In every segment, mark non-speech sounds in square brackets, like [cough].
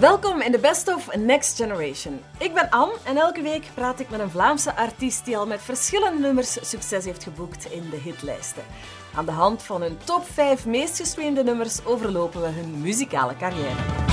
Welkom in de Best of Next Generation. Ik ben Anne en elke week praat ik met een Vlaamse artiest die al met verschillende nummers succes heeft geboekt in de hitlijsten. Aan de hand van hun top 5 meest gestreamde nummers overlopen we hun muzikale carrière.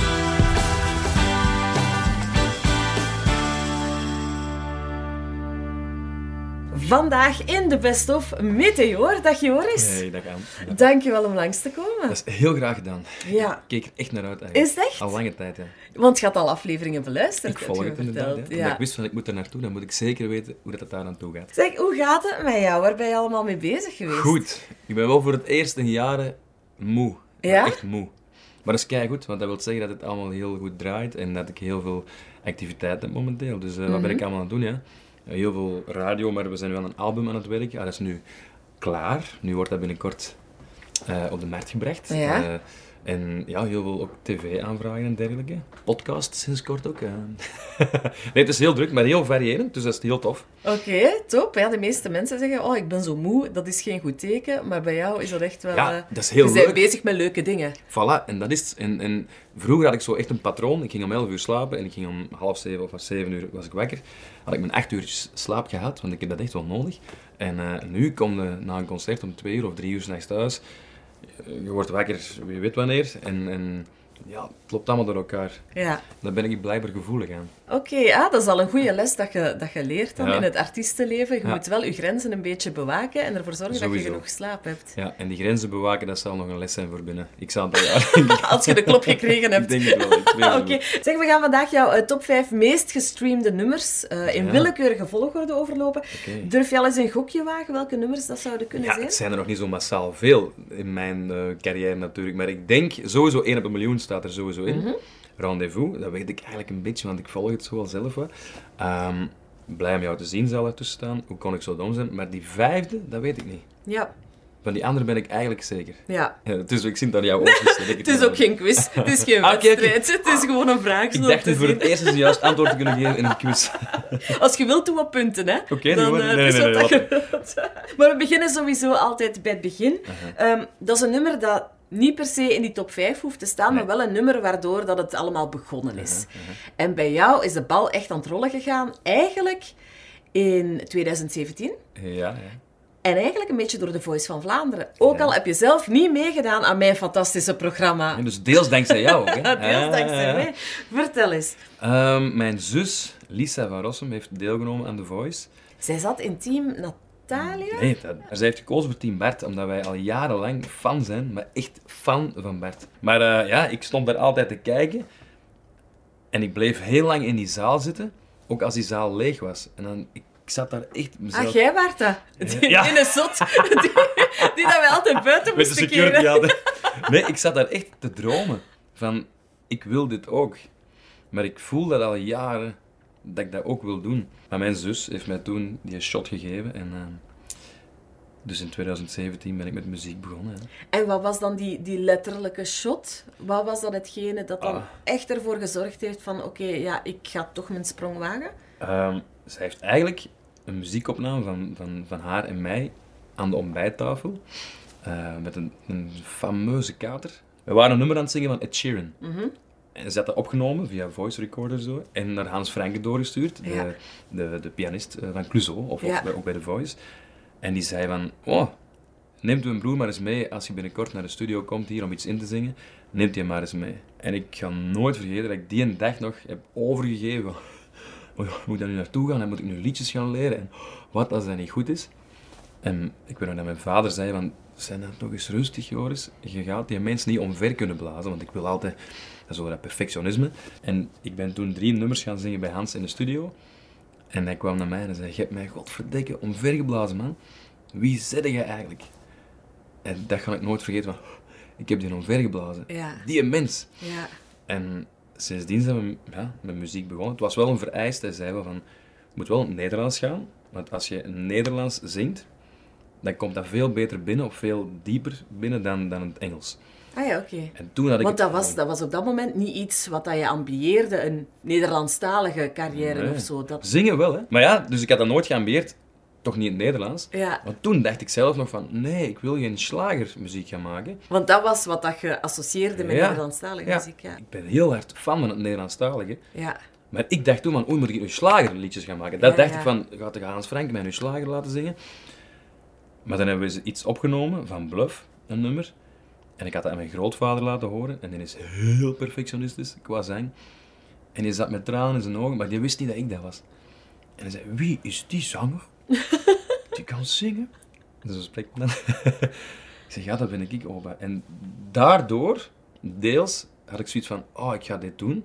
Vandaag in de Best of Meteor. Dag Joris. Hey, dag aan. Dankjewel om langs te komen. Dat is heel graag gedaan. Ja. Ik keek er echt naar uit eigenlijk. Is het echt? Al lange tijd, ja. Want je had al afleveringen beluisterd, Ik volg het inderdaad. Ja. Ik wist van ik moet er naartoe, dan moet ik zeker weten hoe dat het daar aan toe gaat. Zeg, hoe gaat het met jou? Waar ben je allemaal mee bezig geweest? Goed. Ik ben wel voor het eerst in jaren moe. Ja? Echt moe. Maar dat is keigoed, want dat wil zeggen dat het allemaal heel goed draait en dat ik heel veel activiteit heb momenteel. Dus eh, wat Mhm. ben ik allemaal aan het doen, ja? Heel veel radio, maar we zijn nu aan een album aan het werken. Ah, dat is nu klaar. Nu wordt dat binnenkort eh, op de markt gebracht. Ja. En ja, heel veel ook tv-aanvragen en dergelijke. Podcast sinds kort ook. [laughs] nee, het is heel druk, maar heel variërend, dus dat is heel tof. Oké, top. Ja, de meeste mensen zeggen, oh, ik ben zo moe. Dat is geen goed teken. Maar bij jou is dat echt wel... Ja, eh, dat is heel je bent leuk. bezig met leuke dingen. Voilà, en dat is. En, en vroeger had ik zo echt een patroon. Ik ging om 11 uur slapen en ik ging om half zeven of zeven uur was ik wakker. Had ik mijn acht uur slaap gehad, want ik heb dat echt wel nodig. En eh, nu kom je na een concert om twee uur of drie uur s'nachts thuis. Je wordt wakker, wie weet wanneer. En, en ja, het loopt allemaal door elkaar. Ja. Daar ben ik blijkbaar gevoelig aan. Oké, ja, dat is al een goede les dat je, dat je leert dan Ja. in het artiestenleven. Je Ja. moet wel je grenzen een beetje bewaken en ervoor zorgen dat je genoeg slaap hebt. Ja, en die grenzen bewaken, dat zal nog een les zijn voor binnen. Ik zal het al ja. Als je de klop gekregen hebt. Ik denk het wel. Het Oké, zeg, we gaan vandaag jouw eh, top 5 meest gestreamde nummers eh, in Ja. willekeurige volgorde overlopen. Durf je al eens een gokje wagen welke nummers dat zouden kunnen Ja, zijn? het zijn er nog niet zo massaal veel in mijn eh, carrière natuurlijk. Maar ik denk, sowieso 1 op een miljoen staat er sowieso in. Mhm. Rendezvous, dat weet ik eigenlijk een beetje, want ik volg het zo wel zelf. Wat. Ehm, blij om jou te zien zal er tussen staan. Hoe kon ik zo dom zijn? Maar die vijfde, dat weet ik niet. Ja, Van die andere ben ik eigenlijk zeker. ja. Ja, dus ik zie het aan jouw ogen. dat Het is [laughs] ook geen quiz, het is geen [laughs] Ah, wedstrijd. Het is gewoon een vraag. Ik dacht voor het eerst eens een juist antwoord te kunnen geven in een quiz. [laughs] Als je wilt, doe wat punten, hè. Oké, Dan. Nee, nee, nee, dat. Maar we beginnen sowieso altijd bij het begin. Ehm, dat is een nummer dat niet per se in die top 5 hoeft te staan, maar wel een nummer waardoor dat het allemaal begonnen is. En bij jou is de bal echt aan het rollen gegaan, eigenlijk in 2017. Ja, ja. En eigenlijk een beetje door de Voice van Vlaanderen. Ook Ja. al heb je zelf niet meegedaan aan mijn fantastische programma. En dus deels dankzij jou ook. Hè? [laughs] Deels dankzij Ah. mij. Vertel eens. Ehm, mijn zus, Lisa van Rossum, heeft deelgenomen aan The Voice. Zij zat in team Natalia. Nee, dat, zij heeft gekozen voor Team Bart, omdat wij al jarenlang fan zijn, maar echt fan van Bart. Maar eh, ja, ik stond daar altijd te kijken en ik bleef heel lang in die zaal zitten, ook als die zaal leeg was. En dan, ik, ik zat daar echt mezelf... Ah, jij dat. Die Ja. ene zot. Die, die dat wij altijd buiten met de moesten security keren. hadden. Nee, ik zat daar echt te dromen van, ik wil dit ook. Maar ik voel dat al jaren, dat ik dat ook wil doen. Maar mijn zus heeft mij toen die shot gegeven en... eh, dus in 2017 ben ik met muziek begonnen. Hè. En wat was dan die, die letterlijke shot? Wat was dan hetgene dat dan Ah. echt ervoor gezorgd heeft van oké, ja, ik ga toch mijn sprong wagen? Ehm, zij heeft eigenlijk een muziekopname van, van, van haar en mij aan de ontbijttafel. eh, met een, een fameuze kater. We waren een nummer aan het zingen van Ed Sheeran. Mhm. En ze had dat opgenomen via voice recorder zo. En naar Hans Franke doorgestuurd, de, Ja. de, de pianist eh, van Clouseau, of, Ja. of bij, ook bij The Voice. En die zei van, oh, neemt uw broer maar eens mee als je binnenkort naar de studio komt hier om iets in te zingen. Neemt hij maar eens mee. En ik ga nooit vergeten dat ik die een dag nog heb overgegeven. [laughs] Oh moet ik daar nu naartoe gaan en moet ik nu liedjes gaan leren? En wat als dat niet goed is? En ik weet nog dat mijn vader zei van, zijn dat toch eens rustig, Joris. Je gaat die mensen niet omver kunnen blazen, want ik wil altijd dat, is zo dat perfectionisme. En ik ben toen drie nummers gaan zingen bij Hans in de studio. En hij kwam naar mij en zei, je hebt mij godverdikke omvergeblazen, man. Wie zit je eigenlijk? En dat ga ik nooit vergeten, van, [gasps] ik heb die omvergeblazen. Ja. Die mens. Ja. En sindsdien zijn we ja, met muziek begonnen. Het was wel een vereiste. Hij zei wel van, je moet wel in het Nederlands gaan. Want als je Nederlands zingt, dan komt dat veel beter binnen, of veel dieper binnen dan, dan het Engels. Ah ja, oké. En toen had ik Want het dat was, dat was op dat moment niet iets wat dat je ambieerde, een Nederlandstalige carrière Nee. of zo. Dat... Zingen wel, hè. Maar ja, dus ik had dat nooit geambieerd. Toch niet in het Nederlands. Ja, Want toen dacht ik zelf nog van, nee, ik wil geen slagermuziek gaan maken. want dat was wat dat je associeerde met Ja. Nederlandstalige Ja. muziek. Ja. Ik ben heel hard fan van het Nederlandstalige. ja. Maar ik dacht toen van, oei, moet ik nu slagerliedjes gaan maken? Dat Ja, dacht ja. ik van, gaat de Hans Frank mij nu slager laten zingen? Maar dan hebben we iets opgenomen van Bluff, een nummer. En ik had dat aan mijn grootvader laten horen. En die is heel perfectionistisch qua zang. En die zat met tranen in zijn ogen, maar die wist niet dat ik dat was. En hij zei, wie is die zanger? [laughs] Die kan zingen. Dus zo spreekt men dan. [laughs] ik zeg, ja, dat ben ik, opa. En daardoor, deels, had ik zoiets van, oh, ik ga dit doen.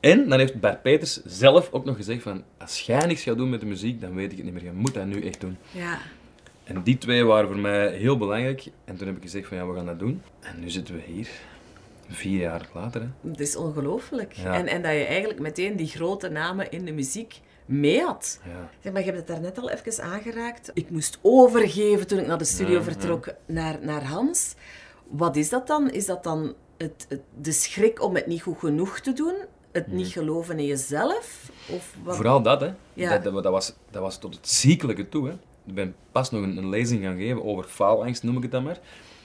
En dan heeft Bart Peters zelf ook nog gezegd van, als jij niks gaat doen met de muziek, dan weet ik het niet meer. Je moet dat nu echt doen. ja. En die twee waren voor mij heel belangrijk. En toen heb ik gezegd van, ja, we gaan dat doen. En nu zitten we hier. Vier jaar later, hè. Het is ongelooflijk. Ja. En, en dat je eigenlijk meteen die grote namen in de muziek mee had. Ja. Zeg, maar je hebt het daarnet al even aangeraakt. Ik moest overgeven toen ik naar de studio Ja, vertrok naar, naar Hans. Wat is dat dan? Is dat dan het, het- de schrik om het niet goed genoeg te doen? Het niet geloven in jezelf? Of wat? Vooral dat, hè. Ja. Dat, dat, dat was, dat was tot het ziekelijke toe, hè. Ik ben pas nog een, lezing gaan geven over faalangst, noem ik het dan maar.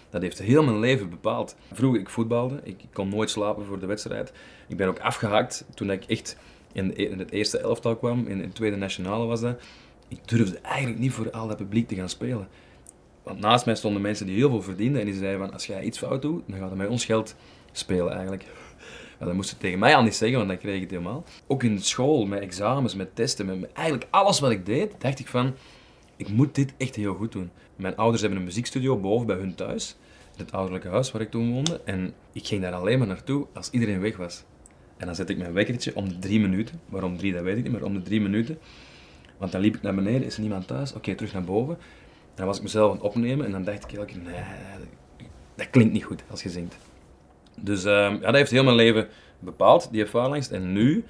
Dat heeft heel mijn leven bepaald. Vroeger, ik voetbalde. Ik, kon nooit slapen voor de wedstrijd. Ik ben ook afgehaakt toen ik echt in, de- in het eerste elftal kwam. In, in tweede nationale was dat. Ik durfde eigenlijk niet voor al dat publiek te gaan spelen. Want naast mij stonden mensen die heel veel verdienden. En die zeiden van, als jij iets fout doet, dan gaat het met ons geld spelen eigenlijk. Ja, dat moest ze tegen mij al niet zeggen, want dan kreeg ik het helemaal. Ook in school, met examens, met testen, met eigenlijk alles wat ik deed, dacht ik van, ik moet dit echt heel goed doen. Mijn ouders hebben een muziekstudio boven bij hun thuis, het ouderlijke huis waar ik toen woonde. En ik ging daar alleen maar naartoe als iedereen weg was. En dan zet ik mijn wekkertje om de drie minuten. Waarom drie, dat weet ik niet, maar om de drie minuten. Want dan liep ik naar beneden, is er niemand thuis? Oké, terug naar boven. En dan was ik mezelf aan het opnemen en dan dacht ik elke keer, nee, dat klinkt niet goed als je zingt. Dus ehm, ja, dat heeft heel mijn leven bepaald, die faalangst. En nu,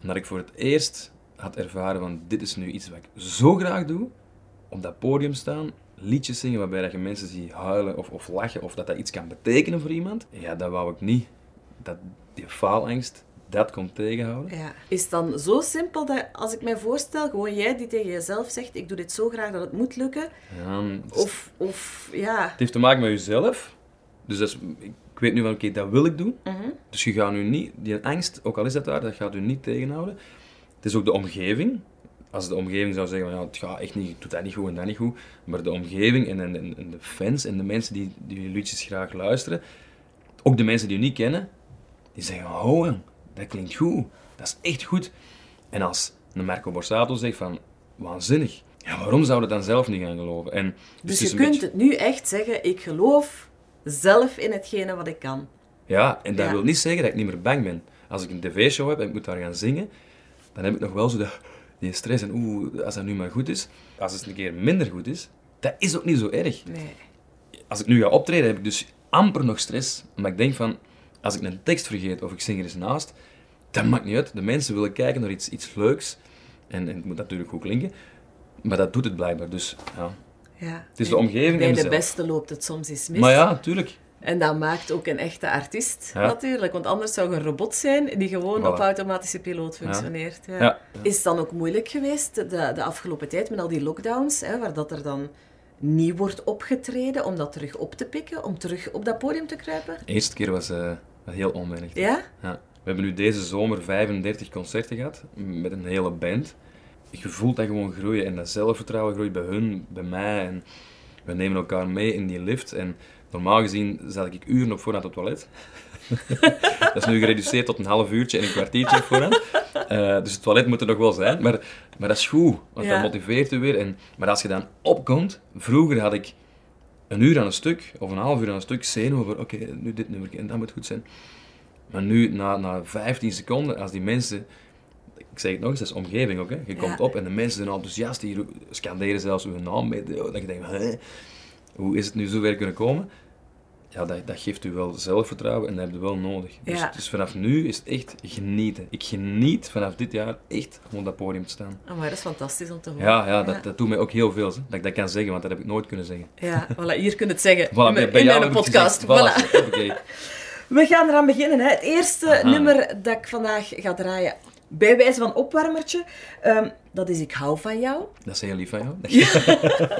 omdat ik voor het eerst had ervaren van dit is nu iets wat ik zo graag doe, op dat podium staan, liedjes zingen waarbij dat je mensen ziet huilen of, of lachen, of dat dat iets kan betekenen voor iemand, ja, dat wou ik niet. Dat die faalangst, dat kon tegenhouden. Ja. Is het dan zo simpel dat, als ik mij voorstel, gewoon jij die tegen jezelf zegt, ik doe dit zo graag dat het moet lukken? Ja, Of, of ja... Het heeft te maken met jezelf. Dus dat is, ik weet nu van, oké, dat wil ik doen. Mhm. Dus je gaat nu niet, die angst, ook al is dat daar, dat gaat u niet tegenhouden. Het is ook de omgeving. Als de omgeving zou zeggen, van, ja, het gaat echt niet, doet dat niet goed en dat niet goed. Maar de omgeving en, en, en de fans en de mensen die, die je liedjes graag luisteren, ook de mensen die je niet kennen, die zeggen, oh, dat klinkt goed. Dat is echt goed. En als een Marco Borsato zegt van, waanzinnig. Ja, waarom zou je dan zelf niet gaan geloven? En, Dus is je kunt beetje- het nu echt zeggen, ik geloof zelf in hetgene wat ik kan. Ja, en dat Ja. wil niet zeggen dat ik niet meer bang ben. Als ik een tv-show heb en ik moet daar gaan zingen, dan heb ik nog wel zo de, die stress en oeh, als dat nu maar goed is. Als het een keer minder goed is, dat is ook niet zo erg. Nee. Als ik nu ga optreden, heb ik dus amper nog stress. Maar ik denk van, als ik een tekst vergeet of ik zing er eens naast, dat maakt niet uit. De mensen willen kijken naar iets, iets leuks. En, en het moet natuurlijk goed klinken. Maar dat doet het blijkbaar. Dus ja. Ja. Het is de omgeving Bij en de mezelf. beste loopt het soms eens mis. Maar ja, tuurlijk. En dat maakt ook een echte artiest, Ja. natuurlijk. Want anders zou je een robot zijn die gewoon Voilà. op automatische piloot functioneert. Ja. Ja. Is het dan ook moeilijk geweest de, de afgelopen tijd met al die lockdowns, hè, waar dat er dan niet wordt opgetreden, om dat terug op te pikken, om terug op dat podium te kruipen? De eerste keer was eh, heel onwennig. Ja? Ja. We hebben nu deze zomer 35 concerten gehad met een hele band. Je voelt dat gewoon groeien en dat zelfvertrouwen groeit bij hun, bij mij. En we nemen elkaar mee in die lift. En normaal gezien zat ik uren op voorhand op het toilet. [laughs] dat is nu gereduceerd tot een half uurtje en een kwartiertje op voorhand. Eh, dus het toilet moet er nog wel zijn. Maar, maar dat is goed, want Ja. dat motiveert je weer. En, maar als je dan opkomt, vroeger had ik een uur aan een stuk, of een half uur aan een stuk, zenuwen over, oké, nu dit nummer en dat moet goed zijn. Maar nu, na, na 15 seconden, als die mensen... Ik zeg het nog eens, dat is omgeving ook. Hè. Je komt op en de mensen zijn enthousiast. Die scanderen zelfs hun naam mee. Dat je denkt, hè, hoe is het nu zover kunnen komen? ja, dat, dat geeft u wel zelfvertrouwen en dat heb je wel nodig. Dus, Ja. dus vanaf nu is het echt genieten. Ik geniet vanaf dit jaar echt om op dat podium te staan. Oh, maar dat is fantastisch om te horen. Ja, ja, dat, dat doet mij ook heel veel. hè, Dat ik dat kan zeggen, want dat heb ik nooit kunnen zeggen. Ja, voilà, hier kun je het zeggen. [laughs] Voilà, in bij, in jou podcast. gezegd. Voilà. [laughs] We gaan eraan beginnen. Hè. Het eerste Aha. nummer dat ik vandaag ga draaien, bij wijze van opwarmertje, ehm, dat is Ik hou van jou. Dat is heel lief van jou. [laughs]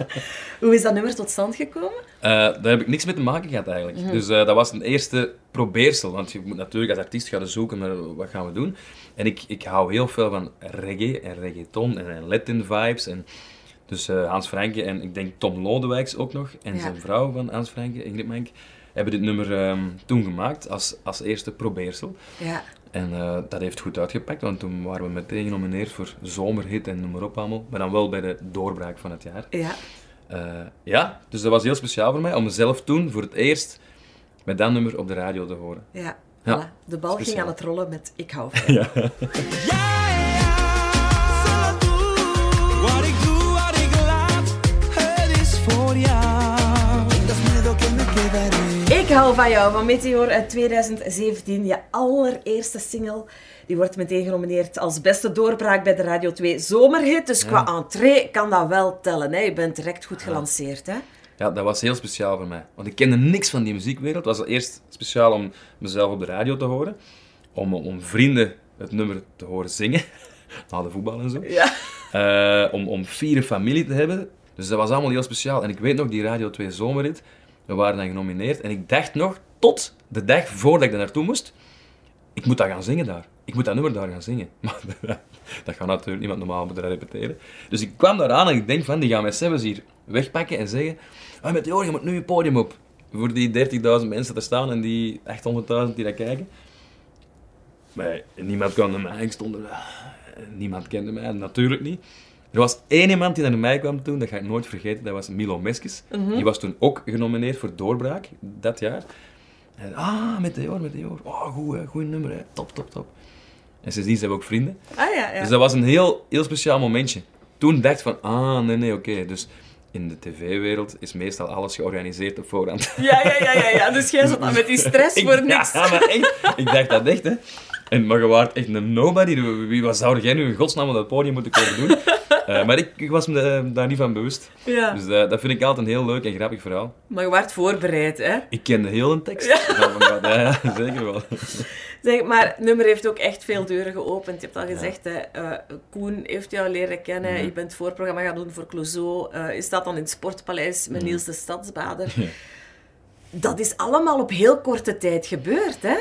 [laughs] Hoe is dat nummer tot stand gekomen? Eh, daar heb ik niks mee te maken gehad eigenlijk. Mhm. Dus eh, dat was een eerste probeersel. Want je moet natuurlijk als artiest gaan zoeken naar wat gaan we doen. En ik, ik hou heel veel van reggae en reggaeton en, en Latin vibes. En dus eh, Hans Franke en ik denk Tom Lodewijks ook nog. En Ja. zijn vrouw van Hans Franke, Ingrid Menk, hebben dit nummer ehm, toen gemaakt als, als eerste probeersel. Ja. En eh, dat heeft goed uitgepakt, want toen waren we meteen genomineerd voor zomerhit en noem maar op allemaal. Maar dan wel bij de doorbraak van het jaar. Ja. Eh, ja, dus dat was heel speciaal voor mij om mezelf toen voor het eerst met dat nummer op de radio te horen. Ja. Ja. Voilà. De bal ging aan het rollen met Ik hou [laughs] van jou. Hou van jou van Meteor uit 2017. Je allereerste single. Die wordt meteen genomineerd als beste doorbraak bij de Radio 2 Zomerhit. Dus qua entree kan dat wel tellen. Hè? Je bent direct goed gelanceerd. Hè? Ja, dat was heel speciaal voor mij. Want ik kende niks van die muziekwereld. Het was eerst speciaal om mezelf op de radio te horen. Om, om vrienden het nummer te horen zingen. [laughs] Na de voetbal en zo. Ja. Eh, om, om vier familie te hebben. Dus dat was allemaal heel speciaal. En ik weet nog, die Radio 2 zomerrit, we waren dan genomineerd. En ik dacht nog, tot de dag voordat ik daar naartoe moest, ik moet dat gaan zingen daar. Ik moet dat nummer daar gaan zingen. [laughs] Maar dat gaat natuurlijk niemand normaal moeten repeteren. Dus ik kwam daar aan en ik denk van, die gaan mij zelfs hier wegpakken en zeggen, ah, met joh, je moet nu je podium op. Voor die 30.000 mensen te staan en die 800.000 die dat kijken. Maar niemand kende mij, ik stond er... Niemand kende mij, natuurlijk niet. Er was één iemand die naar mij kwam toen, dat ga ik nooit vergeten, dat was Milo Meskes. Die was toen ook genomineerd voor Doorbraak, dat jaar. En, ah, met de oor, met de oor. Oh, goed, hè, goed nummer, hè. top, top, top. En sindsdien zijn we ook vrienden. Ah ja, ja. Dus dat was een heel, heel speciaal momentje. Toen dacht ik van, ah, nee, nee, oké. Dus in de tv-wereld is meestal alles georganiseerd op voorhand. Ja, ja, ja, ja, ja. Dus jij zat [laughs] dan met die stress voor niks. Ja, maar echt. Ik dacht dat echt, hè. En, maar je waart echt een nobody. Wie wat zou jij nu in godsnaam op dat podium moeten komen doen? [laughs] Eh, maar ik, ik was me eh, daar niet van bewust. Ja. Dus eh, dat vind ik altijd een heel leuk en grappig verhaal. Maar je werd voorbereid, hè? Ik kende heel een tekst. Ja, [laughs] zeker wel. Zeg, maar het nummer heeft ook echt veel deuren geopend. Je hebt al gezegd, hè, Koen heeft jou leren kennen. Je bent het voorprogramma gaan doen voor Clouseau. Je staat dan in het Sportpaleis met Niels de Stadsbader. [laughs] Dat is allemaal op heel korte tijd gebeurd, hè?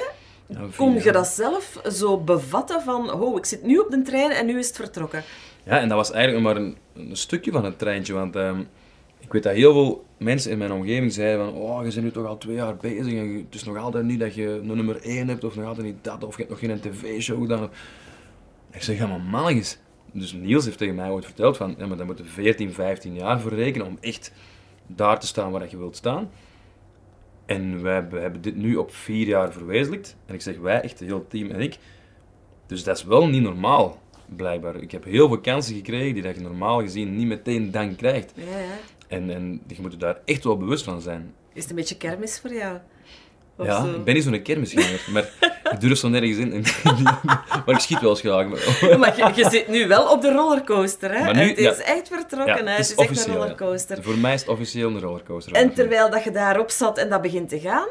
Kon je dat zelf zo bevatten van... Oh, ik zit nu op de trein en nu is het vertrokken. Ja, en dat was eigenlijk maar een, een stukje van het treintje. Want ehm, ik weet dat heel veel mensen in mijn omgeving zeiden van oh, je bent nu toch al twee jaar bezig en je- het is nog altijd niet dat je een nummer één hebt of nog altijd niet dat of je hebt nog geen tv-show gedaan. Ik zeg, ja maar mannetjes. Dus Niels heeft tegen mij ooit verteld van, ja, maar daar moeten 14, 15 jaar voor rekenen om echt daar te staan waar dat je wilt staan. En wij hebben, dit nu op vier jaar verwezenlijkt. En ik zeg wij, echt het hele team en ik. Dus dat is wel niet normaal, blijkbaar. Ik heb heel veel kansen gekregen die dat je normaal gezien niet meteen dan krijgt. Ja, ja. En, en je moet er daar echt wel bewust van zijn. Is het een beetje kermis voor jou? Of ja, zo? ik ben niet zo'n kermisganger, maar ik durf zo nergens in. [laughs] maar ik schiet wel eens graag. Maar, Maar je, je zit nu wel op de rollercoaster, hè? Nu- het is ja. echt vertrokken, Ja, hè? het Het is echt een ja. rollercoaster. Voor mij is het officieel een rollercoaster. En terwijl dat je daarop zat en dat begint te gaan,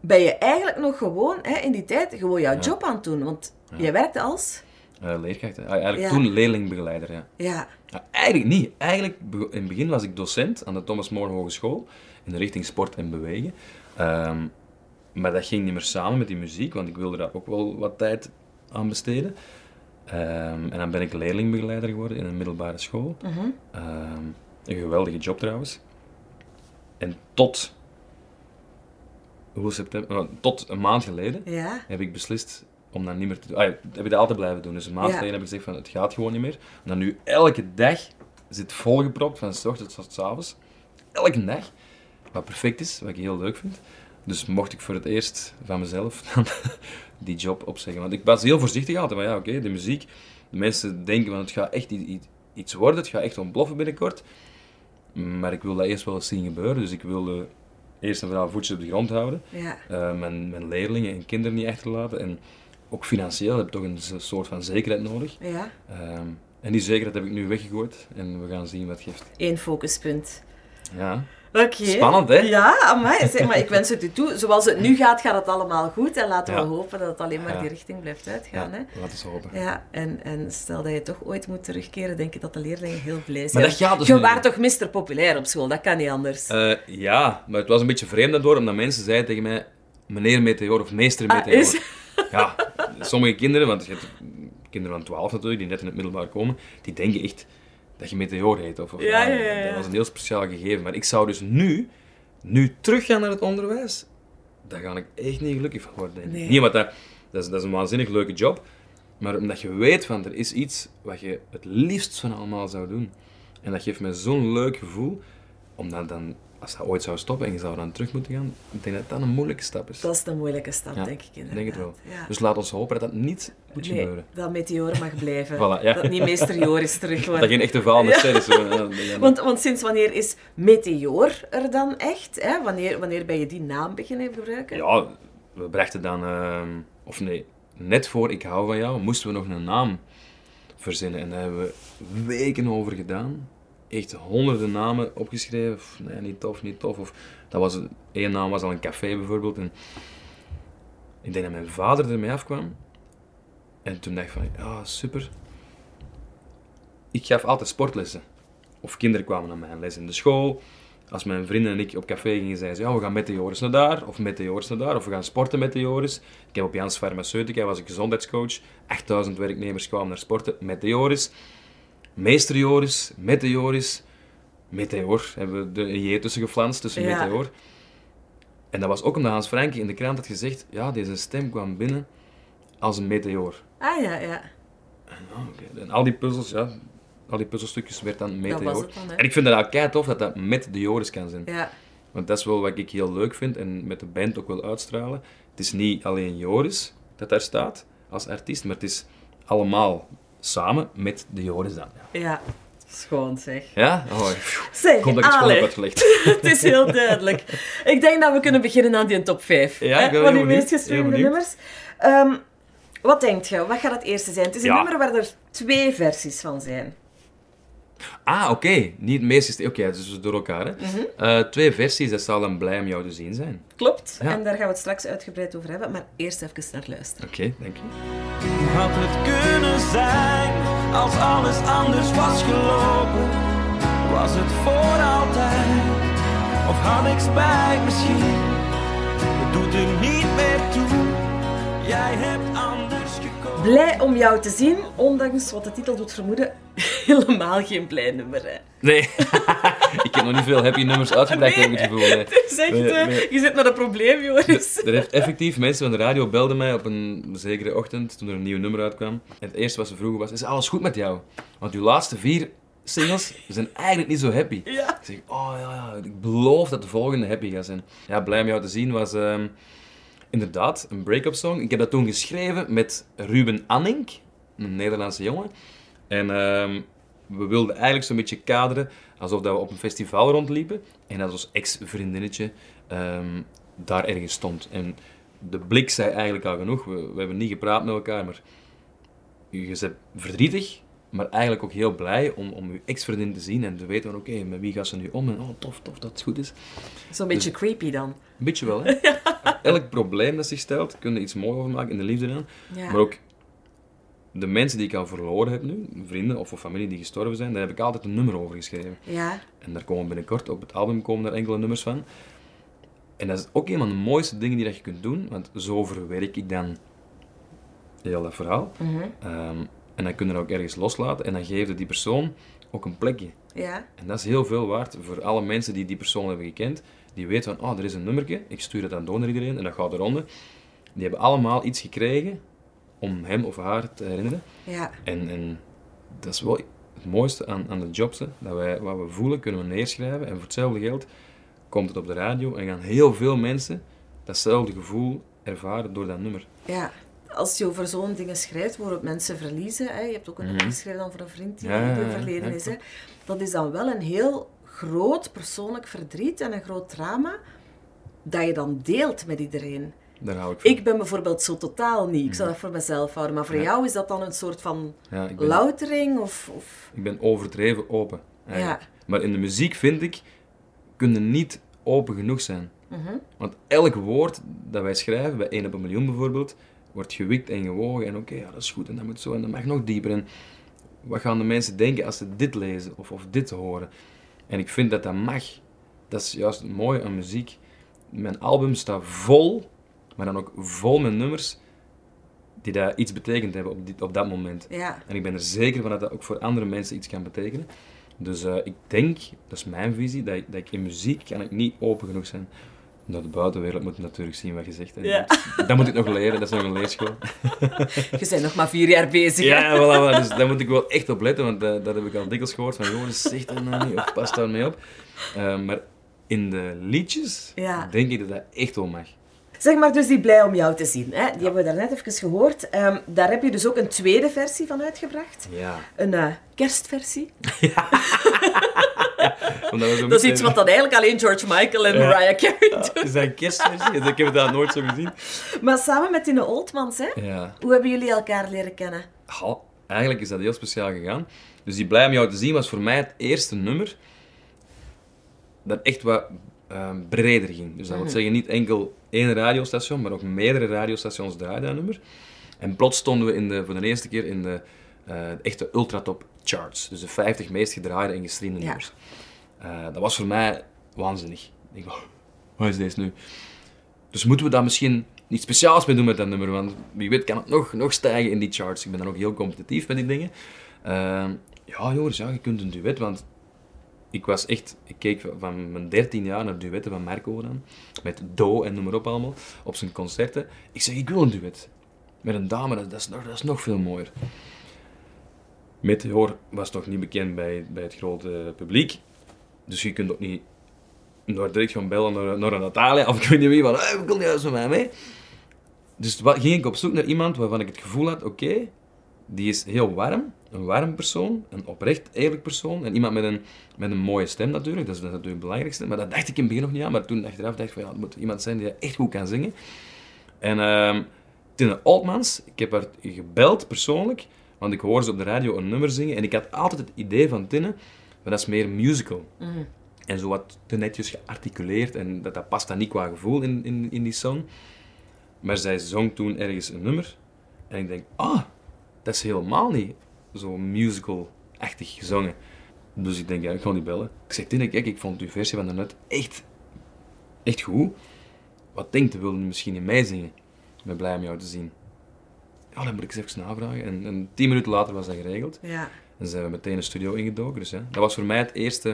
ben je eigenlijk nog gewoon hè, in die tijd gewoon jouw job aan het doen. Want jij werkte als... Eh, leerkracht. Ah, eigenlijk Ja. toen leerlingbegeleider, ja. Ja, eigenlijk niet. Eigenlijk, in het begin was ik docent aan de Thomas More Hogeschool in de richting sport en bewegen. Ehm, maar dat ging niet meer samen met die muziek, want ik wilde daar ook wel wat tijd aan besteden. Ehm, en dan ben ik leerlingbegeleider geworden in een middelbare school. Mhm. Ehm, een geweldige job trouwens. En tot, hoe september, oh, tot een maand geleden ja. heb ik beslist om dat niet meer te doen. Ah, ja, heb ik dat altijd blijven doen. Dus een maand Ja. geleden heb ik gezegd van het gaat gewoon niet meer. En dan nu elke dag zit volgepropt van s ochtends tot s avonds. Elke dag. Wat perfect is, wat ik heel leuk vind. Dus mocht ik voor het eerst van mezelf dan [laughs] die job opzeggen. Want ik was heel voorzichtig altijd. Maar ja, oké, de muziek. De mensen denken van het gaat echt iets worden. Het gaat echt ontploffen binnenkort. Maar ik wil dat eerst wel eens zien gebeuren. Dus ik wilde eerst en vooral voetjes op de grond houden. Ja. Eh, mijn, mijn leerlingen en kinderen niet achterlaten. En ook financieel heb ik toch een soort van zekerheid nodig. Ja. Ehm, en die zekerheid heb ik nu weggegooid. En we gaan zien wat het geeft. Eén focuspunt. Ja. Oké. Spannend, hè? Ja, amai. Zeg, maar ik wens het u toe. Zoals het nu gaat, gaat het allemaal goed. En laten we Ja. hopen dat het alleen maar Ja. die richting blijft Ja, uitgaan. Hè? laten we hopen. Ja, en, en stel dat je toch ooit moet terugkeren, denk ik dat de leerlingen heel blij zijn. Maar dat gaat dus Je waart toch mister populair op school? Dat kan niet anders. Eh, ja, maar het was een beetje vreemd daardoor, omdat mensen zeiden tegen mij, meneer Meteor of meester Ah, Meteor. is- [laughs] Ja, sommige kinderen, want je hebt kinderen van 12 natuurlijk, die net in het middelbaar komen, die denken echt dat je Meteor heet. Of, of, Ja, ja, ja, ja. Dat was een heel speciaal gegeven. Maar ik zou dus nu, nu teruggaan naar het onderwijs, daar ga ik echt niet gelukkig van worden. Nee. Niet omdat dat, dat is, dat is een waanzinnig leuke job, maar omdat je weet van, er is iets wat je het liefst van allemaal zou doen. En dat geeft me zo'n leuk gevoel, omdat dan, als dat ooit zou stoppen en je zou dan terug moeten gaan, ik denk dat dat een moeilijke stap is. Dat is een moeilijke stap, Ja, denk ik inderdaad. denk het wel. Ja. Dus laat ons hopen dat dat niet moet nee, gebeuren. dat Meteor mag [laughs] blijven. Voilà, ja. Dat niet meester Joris terug [laughs] wordt. Dat geen echte is. zo, ja, ja. [laughs] Want, want sinds wanneer is Meteor er dan echt? Hè? Wanneer, wanneer ben je die naam beginnen gebruiken? Ja, we brachten dan, ehm, of nee, net voor Ik hou van jou, moesten we nog een naam verzinnen. En daar hebben we weken over gedaan. Echt honderden namen opgeschreven. Of, nee, niet tof, niet tof. Of, dat was, één naam was al een café bijvoorbeeld. En ik denk dat mijn vader ermee afkwam. En toen dacht ik van, ja, super. Ik gaf altijd sportlessen. Of kinderen kwamen naar mijn les in de school. Als mijn vrienden en ik op café gingen, zeiden ze, ja, we gaan met de Joris naar daar, of met de Joris naar daar, of we gaan sporten met de Joris. Ik heb op Jans Farmaceutica, was gezondheidscoach. 8000 werknemers kwamen naar sporten met de Joris. Meester Joris, met de Joris. Meteor, hebben we de J tussen geflanst, tussen Ja. Meteor. En dat was ook omdat Hans Franke in de krant had gezegd, ja, deze stem kwam binnen als een meteoor. Ah ja, ja. En al die puzzels, ja, al die puzzelstukjes werd dan meteoor. hè? En ik vind dat ook kei tof dat dat met de Joris kan zijn. ja. Want dat is wel wat ik heel leuk vind en met de band ook wil uitstralen. Het is niet alleen Joris dat daar staat als artiest, maar het is allemaal samen met de Joris dan. Ja? Ja. Schoon zeg. Ja? Oh, ik Zeg, hoop dat ik het uitgelegd. [laughs] het is heel duidelijk. Ik denk dat we kunnen beginnen aan die top 5 Ja, ik ben van die meest gestreamde nummers. Ehm, wat denkt je? Wat gaat het eerste zijn? Het is een Ja. nummer waar er twee versies van zijn. Ah, oké. Niet het meest... Oké, dus door elkaar. Hè. Mhm. Eh, twee versies, dat zal dan blij om jou te zien zijn. Klopt. Ja. En daar gaan we het straks uitgebreid over hebben. Maar eerst even naar luisteren. Oké, dank je. Hoe had het kunnen zijn als alles anders was gelopen? Was het voor altijd? Of had ik spijt misschien? Het doet er niet meer toe. Jij hebt. Blij om jou te zien, ondanks wat de titel doet vermoeden, [laughs] helemaal geen blij nummer. Hè. Nee, [laughs] ik heb nog niet veel happy nummers uitgebracht, heb ik het gevoel. nee. Het is echt, Nee, eh, nee. je zit met een probleem, Joris. Er heeft effectief mensen van de radio belden mij op een zekere ochtend toen er een nieuw nummer uitkwam. En het eerste wat ze vroegen was: Is alles goed met jou? Want uw laatste vier singles zijn eigenlijk niet zo happy. Ja. Ik zeg: Oh ja, ja, ik beloof dat de volgende happy gaat zijn. Ja, blij om jou te zien was ehm, inderdaad een break-up song. Ik heb dat toen geschreven met Ruben Annink, een Nederlandse jongen. En ehm, we wilden eigenlijk zo'n beetje kaderen alsof dat we op een festival rondliepen en dat ons ex-vriendinnetje ehm, daar ergens stond. En de blik zei eigenlijk al genoeg. We, we hebben niet gepraat met elkaar, maar je bent verdrietig, maar eigenlijk ook heel blij om, om je ex-vriendin te zien en te weten van oké, met wie gaat ze nu om? En oh, tof, tof dat het goed is. Zo'n beetje creepy dan. Een beetje wel, hè? [laughs] Elk probleem dat zich stelt, kun je iets moois over maken in de liefde dan. Ja. Maar ook de mensen die ik al verloren heb nu, vrienden of familie die gestorven zijn, daar heb ik altijd een nummer over geschreven. Ja. En daar komen binnenkort op het album komen er enkele nummers van. En dat is ook een van de mooiste dingen die dat je kunt doen, want zo verwerk ik dan heel dat verhaal. Mhm. Ehm, en dan kun je dat ook ergens loslaten en dan geef je die persoon ook een plekje. Ja. En dat is heel veel waard voor alle mensen die die persoon hebben gekend. Die weten van, oh, er is een nummertje, ik stuur het dan door naar iedereen en dat gaat eronder. Die hebben allemaal iets gekregen om hem of haar te herinneren. Ja. En, en dat is wel het mooiste aan, aan de jobs. Hè. Dat wij wat we voelen, kunnen we neerschrijven. En voor hetzelfde geld komt het op de radio en gaan heel veel mensen datzelfde gevoel ervaren door dat nummer. Ja. Als je over zo'n dingen schrijft, waarop mensen verliezen, hè, je hebt ook een nummer geschreven dan voor een vriend die Mhm. Ja, overleden ja, is, hè, dat is dan wel een heel groot persoonlijk verdriet en een groot drama, dat je dan deelt met iedereen. Daar hou ik van. Ik ben bijvoorbeeld zo totaal niet. Ik zou dat voor mezelf houden. Maar voor jou is dat dan een soort van ben, loutering? Of, of... ik ben overdreven open. eigenlijk. Maar in de muziek vind ik, kunnen niet open genoeg zijn. Mhm. Want elk woord dat wij schrijven, bij 1 op een miljoen bijvoorbeeld, wordt gewikt en gewogen. En oké, ja, dat is goed en dat moet zo en dat mag nog dieper. En wat gaan de mensen denken als ze dit lezen of, of dit horen? En ik vind dat dat mag. Dat is juist het mooie aan muziek. Mijn album staat vol, maar dan ook vol met nummers die daar iets betekend hebben op, dit, op dat moment. Ja. En ik ben er zeker van dat dat ook voor andere mensen iets kan betekenen. Dus eh, ik denk, dat is mijn visie, dat ik, dat ik in muziek kan ik niet open genoeg zijn. Omdat de buitenwereld moet natuurlijk zien wat je zegt. Ja. Dat moet ik nog leren, dat is nog een leerschool. [laughs] Je bent nog maar vier jaar bezig. hè? Ja, voilà, voilà. dus daar moet ik wel echt op letten, want eh, dat heb ik al dikwijls gehoord. Van jongens, zeg dat nou niet, of pas daar mee op. Eh, maar in de liedjes Ja. denk ik dat dat echt wel mag. Zeg maar dus die blij om jou te zien. Hè? Die hebben we daarnet even gehoord. Ehm, daar heb je dus ook een tweede versie van uitgebracht. Ja. Een eh, kerstversie. [laughs] [laughs] Omdat we zo Dat is iets wat dan eigenlijk alleen George Michael en Ja. Mariah Carey doen. Is dat een kerstversie? Ik heb dat nooit zo gezien. Maar samen met Tine Oldmans, hè? Ja. Hoe hebben jullie elkaar leren kennen? Goh, eigenlijk is dat heel speciaal gegaan. Dus die Blij om jou te zien was voor mij het eerste nummer dat echt wat ehm, breder ging. Dus dat wil zeggen, niet enkel één radiostation, maar ook meerdere radiostations draaiden dat nummer. En plots stonden we in de, voor de eerste keer in de eh, echte ultratop charts. Dus de 50 meest gedraaide en gestreamde Ja. nummers. Eh, dat was voor mij waanzinnig. Ik dacht, wat is deze nu? Dus moeten we daar misschien iets speciaals mee doen met dat nummer? Want wie weet kan het nog, nog stijgen in die charts. Ik ben dan ook heel competitief met die dingen. Ehm, ja, Joris, ja, je kunt een duet. Want ik was echt... Ik keek van mijn 13 jaar naar duetten van Marco dan. Met Do en noem maar op allemaal. Op zijn concerten. Ik zeg, ik wil een duet. Met een dame, dat, dat, is, nog, dat is nog veel mooier. Meteor was nog niet bekend bij, bij het grote publiek. Dus je kunt ook niet door direct gaan bellen naar, naar Natalia of ik weet niet wie, van hey, wil je eens met mij mee? Dus wat, ging ik op zoek naar iemand waarvan ik het gevoel had, oké, die is heel warm, een warm persoon, een oprecht eerlijk persoon en iemand met een, met een mooie stem natuurlijk, dat is, dat is natuurlijk het belangrijkste. Maar dat dacht ik in het begin nog niet aan, maar toen achteraf dacht ik van ja, het moet iemand zijn die echt goed kan zingen. En ehm Tine Altmans, ik heb haar gebeld persoonlijk, want ik hoorde ze op de radio een nummer zingen en ik had altijd het idee van Tine, maar dat is meer musical. En zo wat te netjes gearticuleerd en dat, dat past dan niet qua gevoel in, in, in die song. Maar zij zong toen ergens een nummer en ik denk, ah, dat is helemaal niet zo musical-achtig gezongen. Dus ik denk, ja, ik ga die bellen. Ik zeg, Tine, kijk, ik vond uw versie van daarnet echt, echt goed. Wat denkt u, wil u misschien in mij zingen? Ik ben blij om jou te zien. Ja, dan moet ik eens even navragen. En, en tien minuten later was dat geregeld. Ja. En zijn we meteen een studio ingedoken. Dus ja, dat was voor mij het eerste,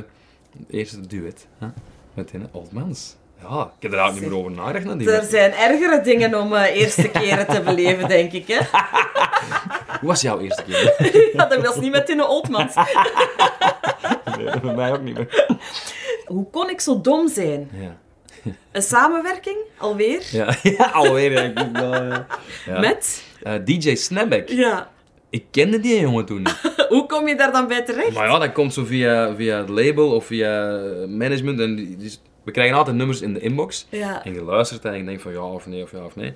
het eerste duet. Hè? Met Tine Oldmans. Ja, ik heb er eigenlijk niet meer over nagedacht. Er zijn ergere dingen om eh, eerste keren te beleven, denk ik. Hè? [laughs] Hoe was jouw eerste keer? [laughs] Ja, dat was niet met Tine Oldmans. [laughs] nee, voor mij ook niet meer. Hoe kon ik zo dom zijn? Ja. Een samenwerking, alweer, Ja, ja alweer. Ik. Ja. met... Eh, DJ Snapback. Ja. Ik kende die jongen toen niet. [laughs] Hoe kom je daar dan bij terecht? Maar ja, dat komt zo via, via het label of via management. En die, die- we krijgen altijd nummers in de inbox. Ja. En je luistert en je denkt van ja of nee of ja of nee.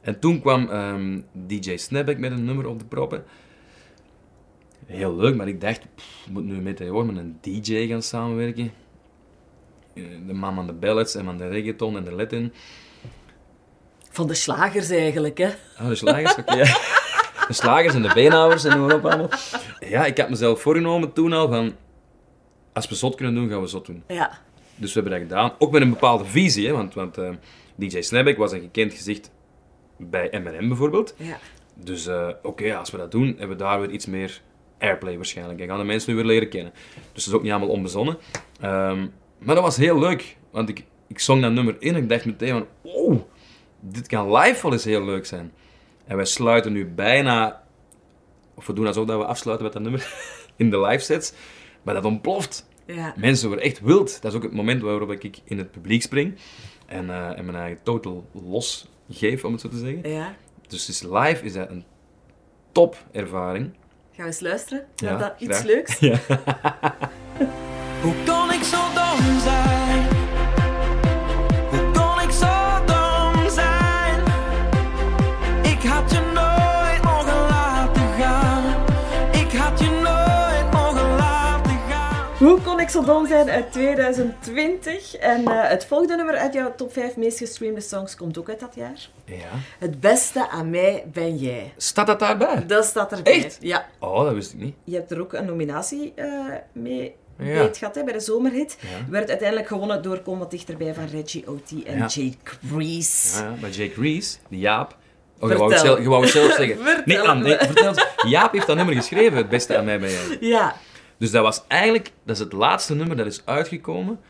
En toen kwam ehm, DJ Snapback met een nummer op de proppen. Heel leuk, maar ik dacht, pff, ik moet nu met hoor met een DJ gaan samenwerken. Eh, De man van de ballads en van de reggaeton en de Latin. Van de slagers eigenlijk, hè? Ah, de slagers, oké. ja. [laughs] De slagers en de beenhouwers en noem op allemaal. Ja, ik had mezelf voorgenomen toen al van, als we zot kunnen doen, gaan we zot doen. Ja. Dus we hebben dat gedaan. Ook met een bepaalde visie, hè, want, want eh, DJ Snapback was een gekend gezicht bij M&M bijvoorbeeld. Ja. Dus eh, oké, als we dat doen, hebben we daar weer iets meer airplay waarschijnlijk. En gaan de mensen nu weer leren kennen. Dus dat is ook niet allemaal onbezonnen. Ehm, maar dat was heel leuk, want ik, ik zong dat nummer in en ik dacht meteen van, oh, dit kan live wel eens heel leuk zijn. En wij sluiten nu bijna, of we doen alsof dat we afsluiten met dat nummer, [laughs] in de live sets. Maar dat ontploft. Ja. Mensen worden echt wild. Dat is ook het moment waarop ik in het publiek spring. En, eh, en mijn eigen total los geef, om het zo te zeggen. Ja. Dus is live is dat een top ervaring. Gaan we eens luisteren Ja, naar dat iets graag. leuks? [laughs] Hoe kon ik zo dom zijn? Exodon zijn uit 2020. En eh, het volgende nummer uit jouw top 5 meest gestreamde songs komt ook uit dat jaar. Ja. Het beste aan mij ben jij. Staat dat daarbij? Dat staat erbij. Echt? Ja. Oh, dat wist ik niet. Je hebt er ook een nominatie eh, mee Ja. bij het hè, bij de zomerhit. Ja. Werd uiteindelijk gewonnen door Kom wat dichterbij van Reggie O.T. en Ja. Jake Reese. Ja, maar Jake Reese, die Jaap... Oh, je Vertel. wou, het zelf, je wou het zelf zeggen. [laughs] Vertel nee, vertel. Jaap heeft dat nummer geschreven, het beste aan mij ben jij. Ja. Dus dat was eigenlijk, dat is het laatste nummer dat is uitgekomen,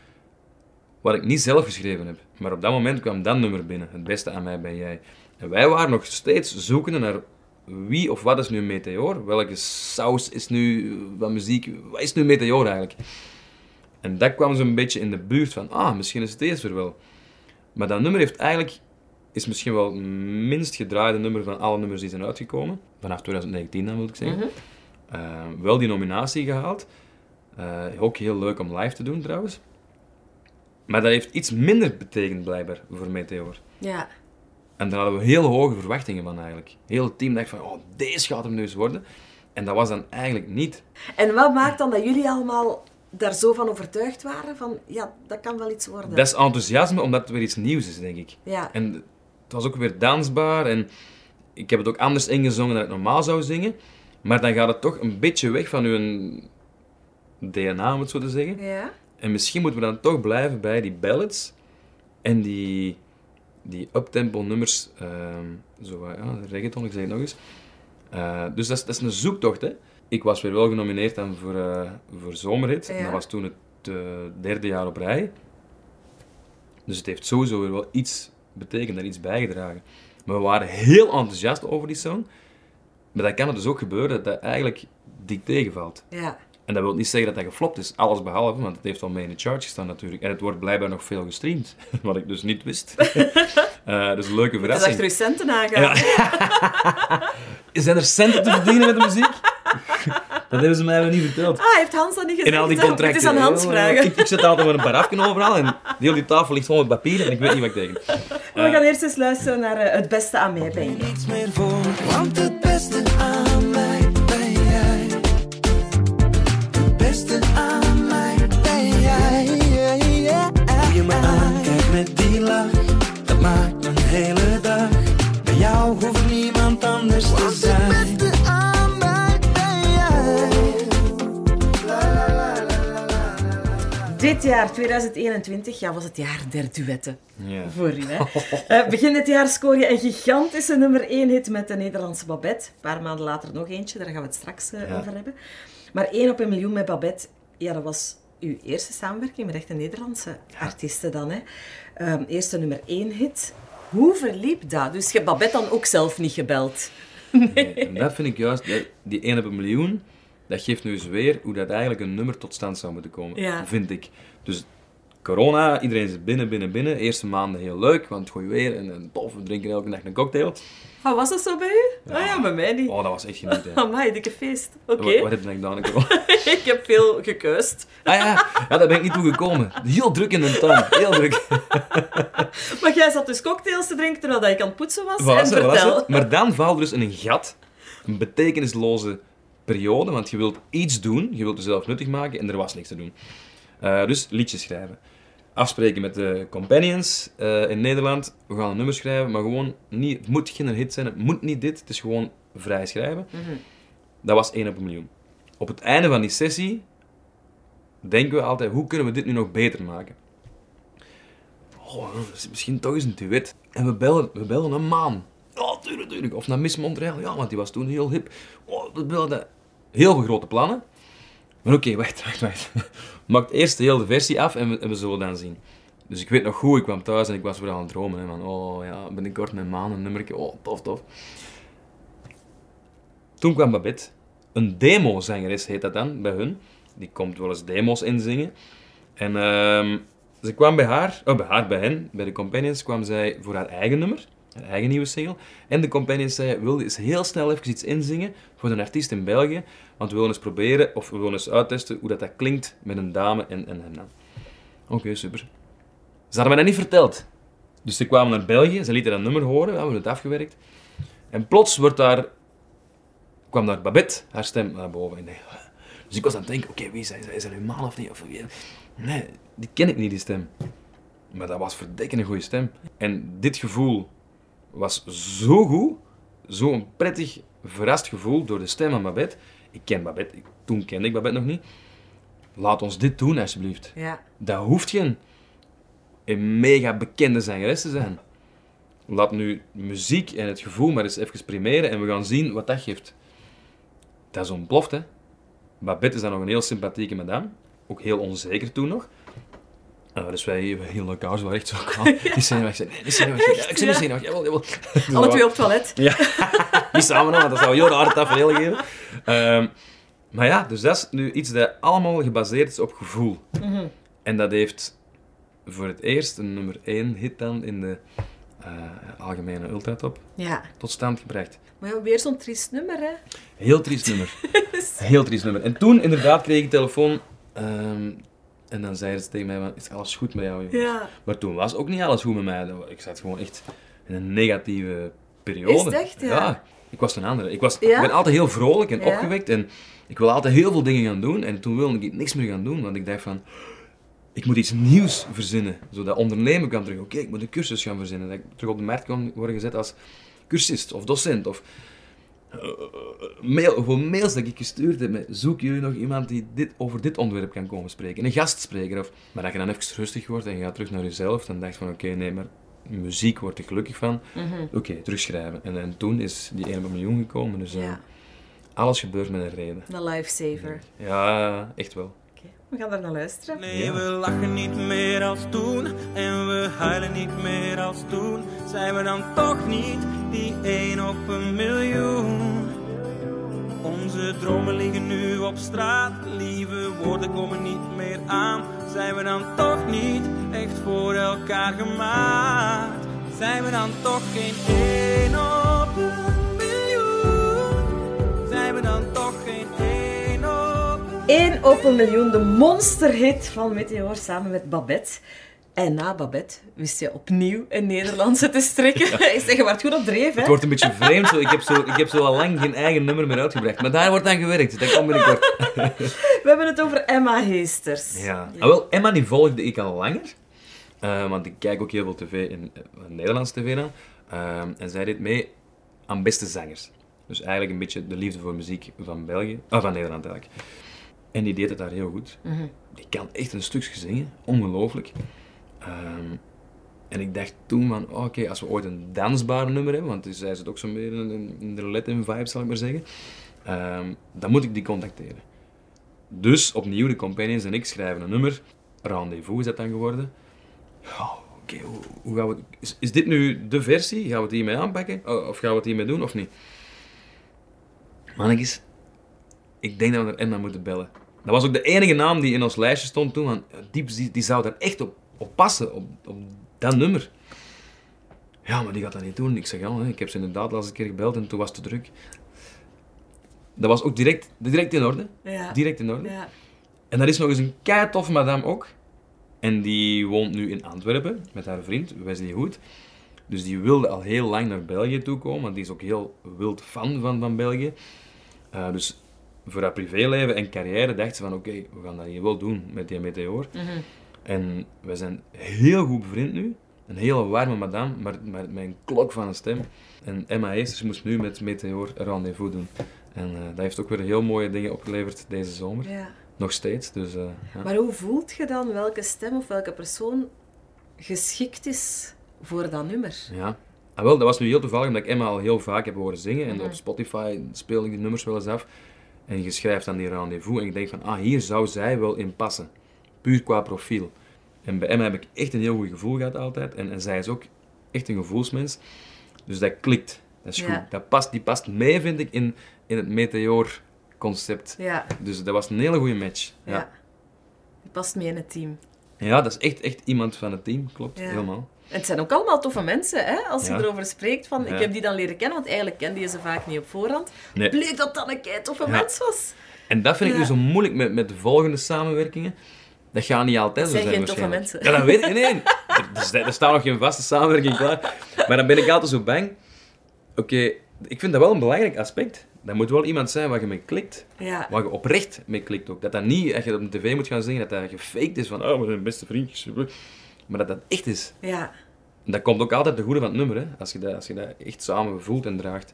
wat ik niet zelf geschreven heb. Maar op dat moment kwam dat nummer binnen, het beste aan mij ben jij. En wij waren nog steeds zoekende naar wie of wat is nu Meteor? Welke saus is nu van muziek? Wat is nu Meteor eigenlijk? En dat kwam zo'n beetje in de buurt van, ah, misschien is het deze er wel. Maar dat nummer heeft eigenlijk, is misschien wel het minst gedraaide nummer van alle nummers die zijn uitgekomen. Vanaf 2019 dan, wil ik zeggen. Eh, wel die nominatie gehaald. Eh, ook heel leuk om live te doen trouwens. Maar dat heeft iets minder betekend blijkbaar voor Meteor. Ja. En daar hadden we hele hoge verwachtingen van eigenlijk. Heel het team dacht van, oh, deze gaat hem nu eens worden. En dat was dan eigenlijk niet. En wat maakt dan dat jullie allemaal daar zo van overtuigd waren? Van, ja, dat kan wel iets worden. Dat is enthousiasme omdat het weer iets nieuws is, denk ik. Ja. En het was ook weer dansbaar en ik heb het ook anders ingezongen dan ik normaal zou zingen. Maar dan gaat het toch een beetje weg van uw DNA, om het zo te zeggen. Ja. En misschien moeten we dan toch blijven bij die ballads en die, die uptempo nummers, ehm zo wat, ja, reggaeton, ik zeg het nog eens. Eh, dus dat is, dat is een zoektocht, hè. Ik was weer wel genomineerd dan voor, eh, voor Zomerhit. En dat was toen het eh, derde jaar op rij. Dus het heeft sowieso weer wel iets betekend en iets bijgedragen. Maar we waren heel enthousiast over die song. Maar dan kan het dus ook gebeuren dat dat eigenlijk dik tegenvalt. Ja. En dat wil niet zeggen dat dat geflopt is, alles behalve, want het heeft al mee in de charts gestaan natuurlijk. En het wordt blijkbaar nog veel gestreamd, [laughs] wat ik dus niet wist. [laughs] Eh dus een leuke Het is verrassing. achter uw centen [laughs] aangaan. Ja. Zijn er centen te verdienen met de muziek? Dat hebben ze mij wel niet verteld. Ah, heeft Hans dat niet gezegd? In al die contracten. Het is aan Hans vragen. Ik, ik zit altijd met een parafje overal en heel die tafel ligt vol met papieren en ik weet niet wat ik tegen. We gaan eerst eens luisteren naar eh, Het Beste aan mij ben je. niets meer voor. Want het beste aan Dit jaar, 2021, ja, was het jaar der duetten. Ja. Voor u, hè. [laughs] Eh, begin dit jaar scoor je een gigantische nummer 1 hit met de Nederlandse Babette. Een paar maanden later nog eentje, daar gaan we het straks eh, Ja. over hebben. Maar 1 op een miljoen met Babette, ja, dat was uw eerste samenwerking met echte Nederlandse artiesten dan, hè. Ehm, eerste nummer 1 hit. Hoe verliep dat? Dus je hebt Babette dan ook zelf niet gebeld? Nee, En dat vind ik juist, die 1 op een miljoen, dat geeft nu eens weer hoe dat eigenlijk een nummer tot stand zou moeten komen, Ja. vind ik. Dus corona, iedereen is binnen, binnen, binnen. Eerste maanden heel leuk, want gooi weer en, en tof, we drinken elke dag een cocktail. Ah, was dat zo bij u? Ah ja, bij mij niet. Oh, dat was echt genieten. [laughs] Amai, dikke feest. Oké, Wat, wat heb je dan gedaan ik [laughs] heb veel gekuist. Ah ja, ja, daar ben ik niet toe gekomen. Heel druk in de tuin, heel druk. [laughs] Maar jij zat dus cocktails te drinken terwijl dat ik aan het poetsen was. Was en het, vertel. Maar dan valt er dus in een gat, een betekenisloze periode, want je wilt iets doen, je wilt jezelf nuttig maken en er was niks te doen. Eh, dus liedjes schrijven. Afspreken met de companions eh, in Nederland. We gaan een nummer schrijven, maar gewoon niet, het moet geen hit zijn, het moet niet dit, het is gewoon vrij schrijven. Dat was 1 op een miljoen. Op het einde van die sessie denken we altijd, hoe kunnen we dit nu nog beter maken? Oh, dat is misschien toch eens een duet. En we bellen, we bellen een maan. Ja, tuurlijk, tuurlijk. Of naar Miss Montreal. Ja, want die was toen heel hip. Oh, dat. Heel veel grote plannen. Maar oké, wacht, wacht, wacht. Maak eerst de hele versie af en we, en we zullen dan zien. Dus ik weet nog goed, ik kwam thuis en ik was weer aan het dromen. Hè, van, oh ja, binnenkort met maan, een nummertje. Oh, tof, tof. Toen kwam Babette. Een demo-zangeres heet dat dan, bij hun. Die komt wel eens demo's inzingen. En ehm, ze kwam bij haar, oh, bij haar, bij hen, bij de Companions, kwam zij voor haar eigen nummer, haar eigen nieuwe single. En de Companions zei, wil eens heel snel even iets inzingen voor een artiest in België, want we willen eens proberen, of we willen eens uittesten hoe dat, dat klinkt met een dame en, en hem. Oké, super. Ze hadden mij dat niet verteld. Dus ze kwamen naar België, ze lieten dat nummer horen, we hebben het afgewerkt. En plots wordt daar, kwam daar Babette, haar stem naar boven. En Dus ik was aan het denken, oké, wie is dat? Is dat uw man of niet? Of? Nee, die ken ik niet, die stem. Maar dat was verdikken een goede stem. En dit gevoel was zo goed, zo'n prettig, verrast gevoel door de stem van Babette. Ik ken Babette, toen kende ik Babette nog niet. Laat ons dit doen, alsjeblieft. Ja. Dat hoeft geen een mega bekende zangeres te zijn. Laat nu muziek en het gevoel maar eens even primeren en we gaan zien wat dat geeft. Dat is ontploft, hè. Babette is dan nog een heel sympathieke madame. Ook heel onzeker toen nog. Uh, dus wij, hielden elkaar zo echt zo kalm. Niet [laughs] zenuwachtig. Nee, zenuwachtig. Ja, ik ben niet zenuwachtig. Jawel, jawel. Dus [laughs] Alle twee op het toilet. ja, [laughs] niet samen want dat zou heel raar tafereel geven. Ehm, maar ja, dus dat is nu iets dat allemaal gebaseerd is op gevoel. Mhm. En dat heeft voor het eerst een nummer 1 hit dan in de eh, algemene ultratop Ja. tot stand gebracht. Maar ja, weer zo'n triest nummer, hè. Heel triest nummer. Heel triest nummer. En toen inderdaad kreeg ik telefoon ehm, en dan zeiden ze tegen mij, is alles goed met jou? jongen?" Ja. Maar toen was ook niet alles goed met mij. Ik zat gewoon echt in een negatieve periode. Is het echt? Ja. ik was een andere. Ik, was, Ja? ik ben altijd heel vrolijk en opgewekt en ik wil altijd heel veel dingen gaan doen. En toen wilde ik niks meer gaan doen, want ik dacht van... Ik moet iets nieuws verzinnen, zodat ondernemen kan terug. Oké, ik moet een cursus gaan verzinnen, dat ik terug op de markt kan worden gezet als cursist of docent. Of mail, gewoon mails dat ik gestuurd heb met zoek jullie nog iemand die dit, over dit onderwerp kan komen spreken. Een gastspreker. Of, maar dat je dan even rustig wordt en je gaat terug naar jezelf, dan dacht je van oké, nee, maar muziek word ik gelukkig van. Oké, terugschrijven. En, en toen is die 1 op een miljoen gekomen. Dus eh, Ja. alles gebeurt met een reden. Een lifesaver. Ja, echt wel. Oké, we gaan daar naar luisteren. Nee, we lachen niet meer als toen en we huilen niet meer als toen. Zijn we dan toch niet die één op een miljoen? Onze dromen liggen nu op straat, lieve woorden komen niet meer aan. Zijn we dan toch niet echt voor elkaar gemaakt? Zijn we dan toch geen één op een miljoen? Zijn we dan toch geen één op een 1 op een miljoen, de monsterhit van Meteor samen met Babette. En na Babette wist je opnieuw een Nederlandse te strikken. Ik zeg, je wordt goed op dreef, Het hè? wordt een beetje vreemd. Zo. Ik, heb zo, ik heb zo al lang geen eigen nummer meer uitgebracht. Maar daar wordt aan gewerkt. Dat komt binnenkort. We hebben het over Emma Heesters. Ja. Ah, wel, Emma die volgde ik al langer. Eh, want ik kijk ook heel veel tv in eh, Nederlandse tv dan. Ehm, en zij deed mee aan beste zangers. Dus eigenlijk een beetje de liefde voor muziek van België. Ah, van Nederland eigenlijk. En die deed het daar heel goed. Die kan echt een stukje zingen. Ongelooflijk. Ehm, en ik dacht toen van, oh, oké, als we ooit een dansbaar nummer hebben, want zij zit ook zo'n beetje in, in- de Latin vibe, zal ik maar zeggen, ehm, dan moet ik die contacteren. Dus opnieuw, de companions en ik schrijven een nummer. Rendezvous is dat dan geworden. Oké, hoe, gaan we... Is, is dit nu de versie? Gaan we het hiermee aanpakken? Of gaan we het hiermee doen, of niet? Mannetjes, ik denk dat we naar Emma moeten bellen. Dat was ook de enige naam die in ons lijstje stond toen. Van, die, die, zou daar echt op, op passen, op, op dat nummer. Ja, maar die gaat dat niet doen. Ik zeg, ja, ik heb ze inderdaad de laatste keer gebeld en toen was het te druk. Dat was ook direct, direct in orde. Ja. Direct in orde. Ja. En dat is nog eens een kei madame ook. En die woont nu in Antwerpen met haar vriend, Wesley Hoed. Dus die wilde al heel lang naar België toe komen, want die is ook heel wild fan van, van België. Eh, dus voor haar privéleven en carrière dacht ze van oké, we gaan dat hier wel doen met die meteor. En we zijn heel goed bevriend nu. Een hele warme madame, maar, met een klok van een stem. En Emma Heesters moest nu met Meteor een rendezvous doen. En eh, dat heeft ook weer heel mooie dingen opgeleverd deze zomer. Ja. Nog steeds, dus eh, ja. Maar hoe voelt je dan welke stem of welke persoon geschikt is voor dat nummer? Ja. Ah, wel, dat was nu heel toevallig, omdat ik Emma al heel vaak heb horen zingen. En op Spotify speel ik die nummers wel eens af. En je schrijft dan die rendezvous. En ik denk van, ah, hier zou zij wel in passen. Puur qua profiel. En bij Emma heb ik echt een heel goed gevoel gehad altijd. En, en zij is ook echt een gevoelsmens. Dus dat klikt. Dat is Ja. goed. Dat past, die past mee, vind ik, in, in het Meteor-concept. Ja. Dus dat was een hele goede match. Ja. Ja. Die past mee in het team. ja, dat is echt, echt iemand van het team. Klopt, Ja. helemaal. En het zijn ook allemaal toffe mensen, hè? Als je erover spreekt van, ik heb die dan leren kennen, want eigenlijk kende je ze vaak niet op voorhand. Nee. Bleek dat dat een kei toffe mens was. En dat vind ik nu zo moeilijk met, met de volgende samenwerkingen. Dat gaat niet altijd zo zijn zijn geen toffe mensen. Ja, dat weet ik. Nee. Er, er staat nog geen vaste samenwerking klaar. Maar dan ben ik altijd zo bang. Oké, ik vind dat wel een belangrijk aspect. dat moet wel iemand zijn waar je mee klikt. Ja. Waar je oprecht mee klikt ook. Dat dat niet, als je op de tv moet gaan zingen, dat dat gefaked is van, oh, we zijn beste vriendjes. Maar dat dat echt is. Ja. Dat komt ook altijd de goede van het nummer, hè. Als je dat, als je dat echt samen voelt en draagt.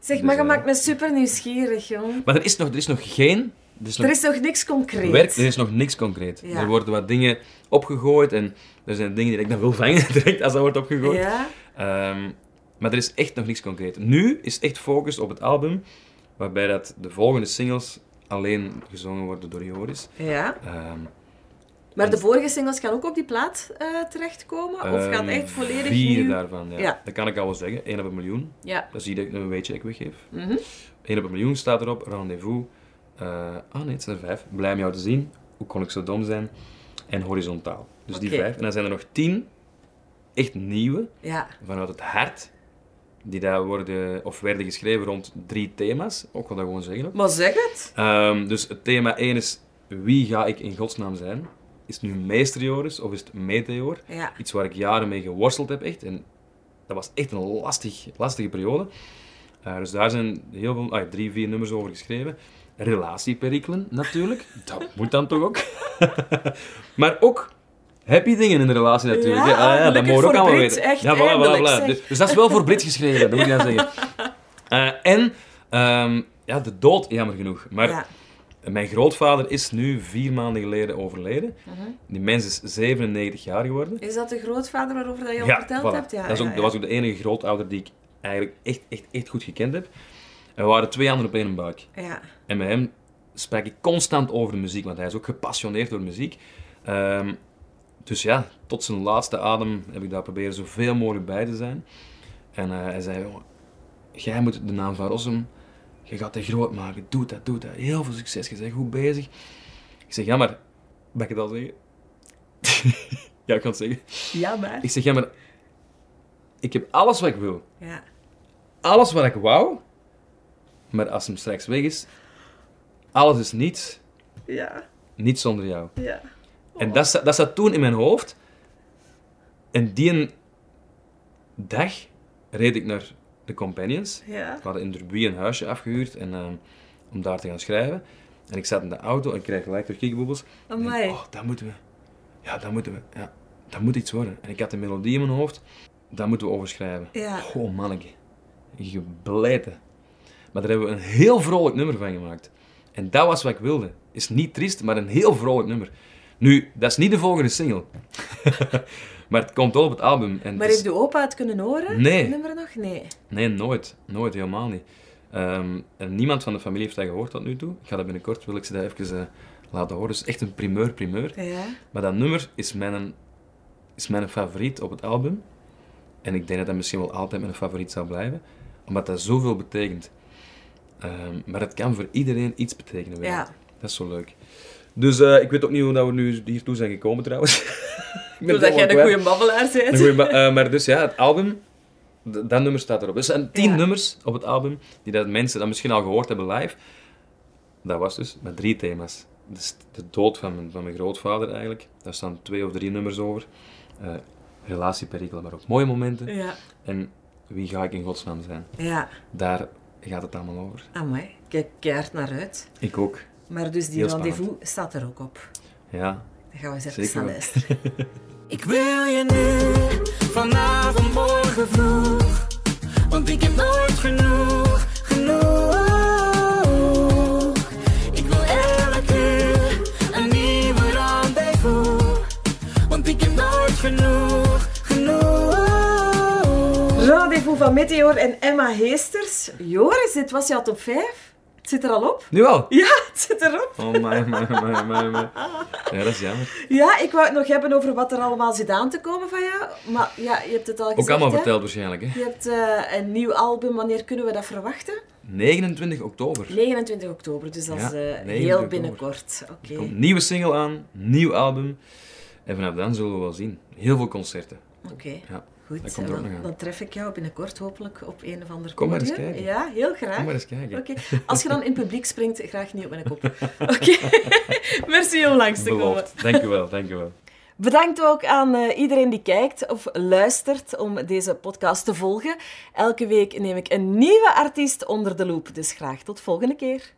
Zeg, Dus, maar je eh, maakt me super nieuwsgierig, jong. Maar er is nog, er is nog geen... Er is nog Er is nog niks concreet. werk, er is nog niks concreet. Ja. Er worden wat dingen opgegooid en er zijn dingen die ik dan wil vangen [laughs] direct als dat wordt opgegooid. Ja? Ehm, maar er is echt nog niks concreet. Nu is echt focus op het album, waarbij dat de volgende singles alleen gezongen worden door Joris. Ja. Ehm, Maar de vorige singles gaan ook op die plaat eh, terechtkomen? Of gaat ehm, echt volledig Vier daarvan, ja. Ja. Dat kan ik al wel zeggen. 1 op een miljoen. Ja. Dat dat ik een weetje ik weggeef. Mhm. 1 op een miljoen staat erop. Rendezvous. Eh, ah nee, het zijn er vijf. Blij om jou te zien. Hoe kon ik zo dom zijn? En horizontaal. Dus die vijf. En dan zijn er nog tien echt nieuwe Ja. vanuit het hart. Die daar worden, of werden geschreven rond drie thema's. Ook wel dat gewoon zeggen. ook. Maar zeg het. Ehm, dus het thema 1 is: wie ga ik in godsnaam zijn? Is het nu Meester Joris of is het Meteor? Ja. Iets waar ik jaren mee geworsteld heb, echt. En dat was echt een lastig, lastige periode. Eh, dus daar zijn heel veel, ah, drie, vier nummers over geschreven. Relatieperikelen, natuurlijk. [laughs] Dat [laughs] moet dan toch ook. [laughs] maar ook happy dingen in de relatie, natuurlijk. Ja. Ah, ja, dat mogen we ook allemaal weten. echt, ja, voilà, voilà, voilà. Dus, dus dat is wel voor Brit geschreven, dat moet ik dan zeggen. Eh, en ehm, ja, de dood, jammer genoeg. Maar ja. mijn grootvader is nu vier maanden geleden overleden. Mhm. Die mens is 97 jaar geworden. Is dat de grootvader waarover dat je al verteld voilà. hebt? Ja, dat, is ook, dat was ook de enige grootouder die ik eigenlijk echt, echt, echt goed gekend heb. En we waren twee handen op één buik. Ja. En met hem sprak ik constant over de muziek, want hij is ook gepassioneerd door muziek. Ehm, dus ja, tot zijn laatste adem heb ik daar proberen zoveel mogelijk bij te zijn. En eh, hij zei, "Jongen, jij moet de naam van Rossum, je gaat het groot maken, doe dat, doe dat. Heel veel succes, je bent goed bezig. Ik zeg, ja maar, mag ik het al zeggen? [laughs] ja, ik kan het zeggen. Ja, maar. Ik zeg, ja maar, ik heb alles wat ik wil. Ja. Alles wat ik wou, maar als hem straks weg is, alles is niets, Ja. niets zonder jou. Ja. En dat, sta- dat zat toen in mijn hoofd. En die dag reed ik naar de Companions. Ja. We hadden in Derby een huisje afgehuurd en, ehm, om daar te gaan schrijven. En ik zat in de auto en ik kreeg gelijk door kiekboebels. En. Oh, dat moeten we. Ja, dat moeten we. Ja, dat moet iets worden. En ik had de melodie in mijn hoofd. Daar moeten we over schrijven. Ja. Goh, manneke. Gebleten. Maar daar hebben we een heel vrolijk nummer van gemaakt. En dat was wat ik wilde. Is niet triest, maar een heel vrolijk nummer. Nu, dat is niet de volgende single. [laughs] maar het komt wel op het album. En Maar heeft de opa het kunnen horen? Nee. Het nummer nog? Nee. Nee, nooit. Nooit, helemaal niet. Ehm, en niemand van de familie heeft dat gehoord tot nu toe. Ik ga dat binnenkort, wil ik ze dat even eh, laten horen. Het is echt een primeur, primeur. Ja. Maar dat nummer is mijn, is mijn favoriet op het album. En ik denk dat dat misschien wel altijd mijn favoriet zal blijven. Omdat dat zoveel betekent. Ehm, maar het kan voor iedereen iets betekenen. Ja. Dat is zo leuk. Dus eh, ik weet ook niet hoe dat we nu hiertoe zijn gekomen trouwens. [laughs] Doordat jij een kwijt. goede babbelaar bent. goeie ba- eh, maar dus ja, het album, dat nummer staat erop. Er zijn tien Ja. nummers op het album, die dat mensen dan misschien al gehoord hebben live. Dat was dus met drie thema's. Dus de dood van mijn, van mijn grootvader eigenlijk. Daar staan twee of drie nummers over. Eh relatieperikelen, maar ook mooie momenten. Ja. En wie ga ik in godsnaam zijn? Ja. Daar gaat het allemaal over. Amai. Kijk keihard naar uit. Ik ook. Maar dus die Heel rendezvous staat er ook op. Ja, Dan gaan we eens even wel. luisteren. [laughs] Ik wil je nu, vanavond, morgen vroeg. Want ik heb nooit genoeg. Van Meteor en Emma Heesters. Joris, dit was jouw top 5. Het zit er al op. nu al. Ja, het zit erop. Oh, my, my, my, my, my. Ja, dat is jammer. Ja, ik wou het nog hebben over wat er allemaal zit aan te komen van jou. Maar ja, je hebt het al gezegd, Ook allemaal hè? verteld waarschijnlijk, hè. Je hebt eh, een nieuw album. Wanneer kunnen we dat verwachten? 29 oktober. 29 oktober, dus dat is Ja, eh, 29 heel binnenkort. Oké. Er komt een nieuwe single aan, nieuw album. En vanaf dan zullen we wel zien. Heel veel concerten. Oké. Ja, Goed, dan, aan. dan tref ik jou binnenkort hopelijk op een of ander Kom maar eens kijken. Ja, heel graag. Kom maar eens kijken. Oké. [laughs] Als je dan in publiek springt, graag niet op mijn kop. [laughs] Oké. [laughs] Merci om langs te komen. Dank u wel, dank u wel. Bedankt ook aan uh, iedereen die kijkt of luistert om deze podcast te volgen. Elke week neem ik een nieuwe artiest onder de loep, dus graag tot volgende keer.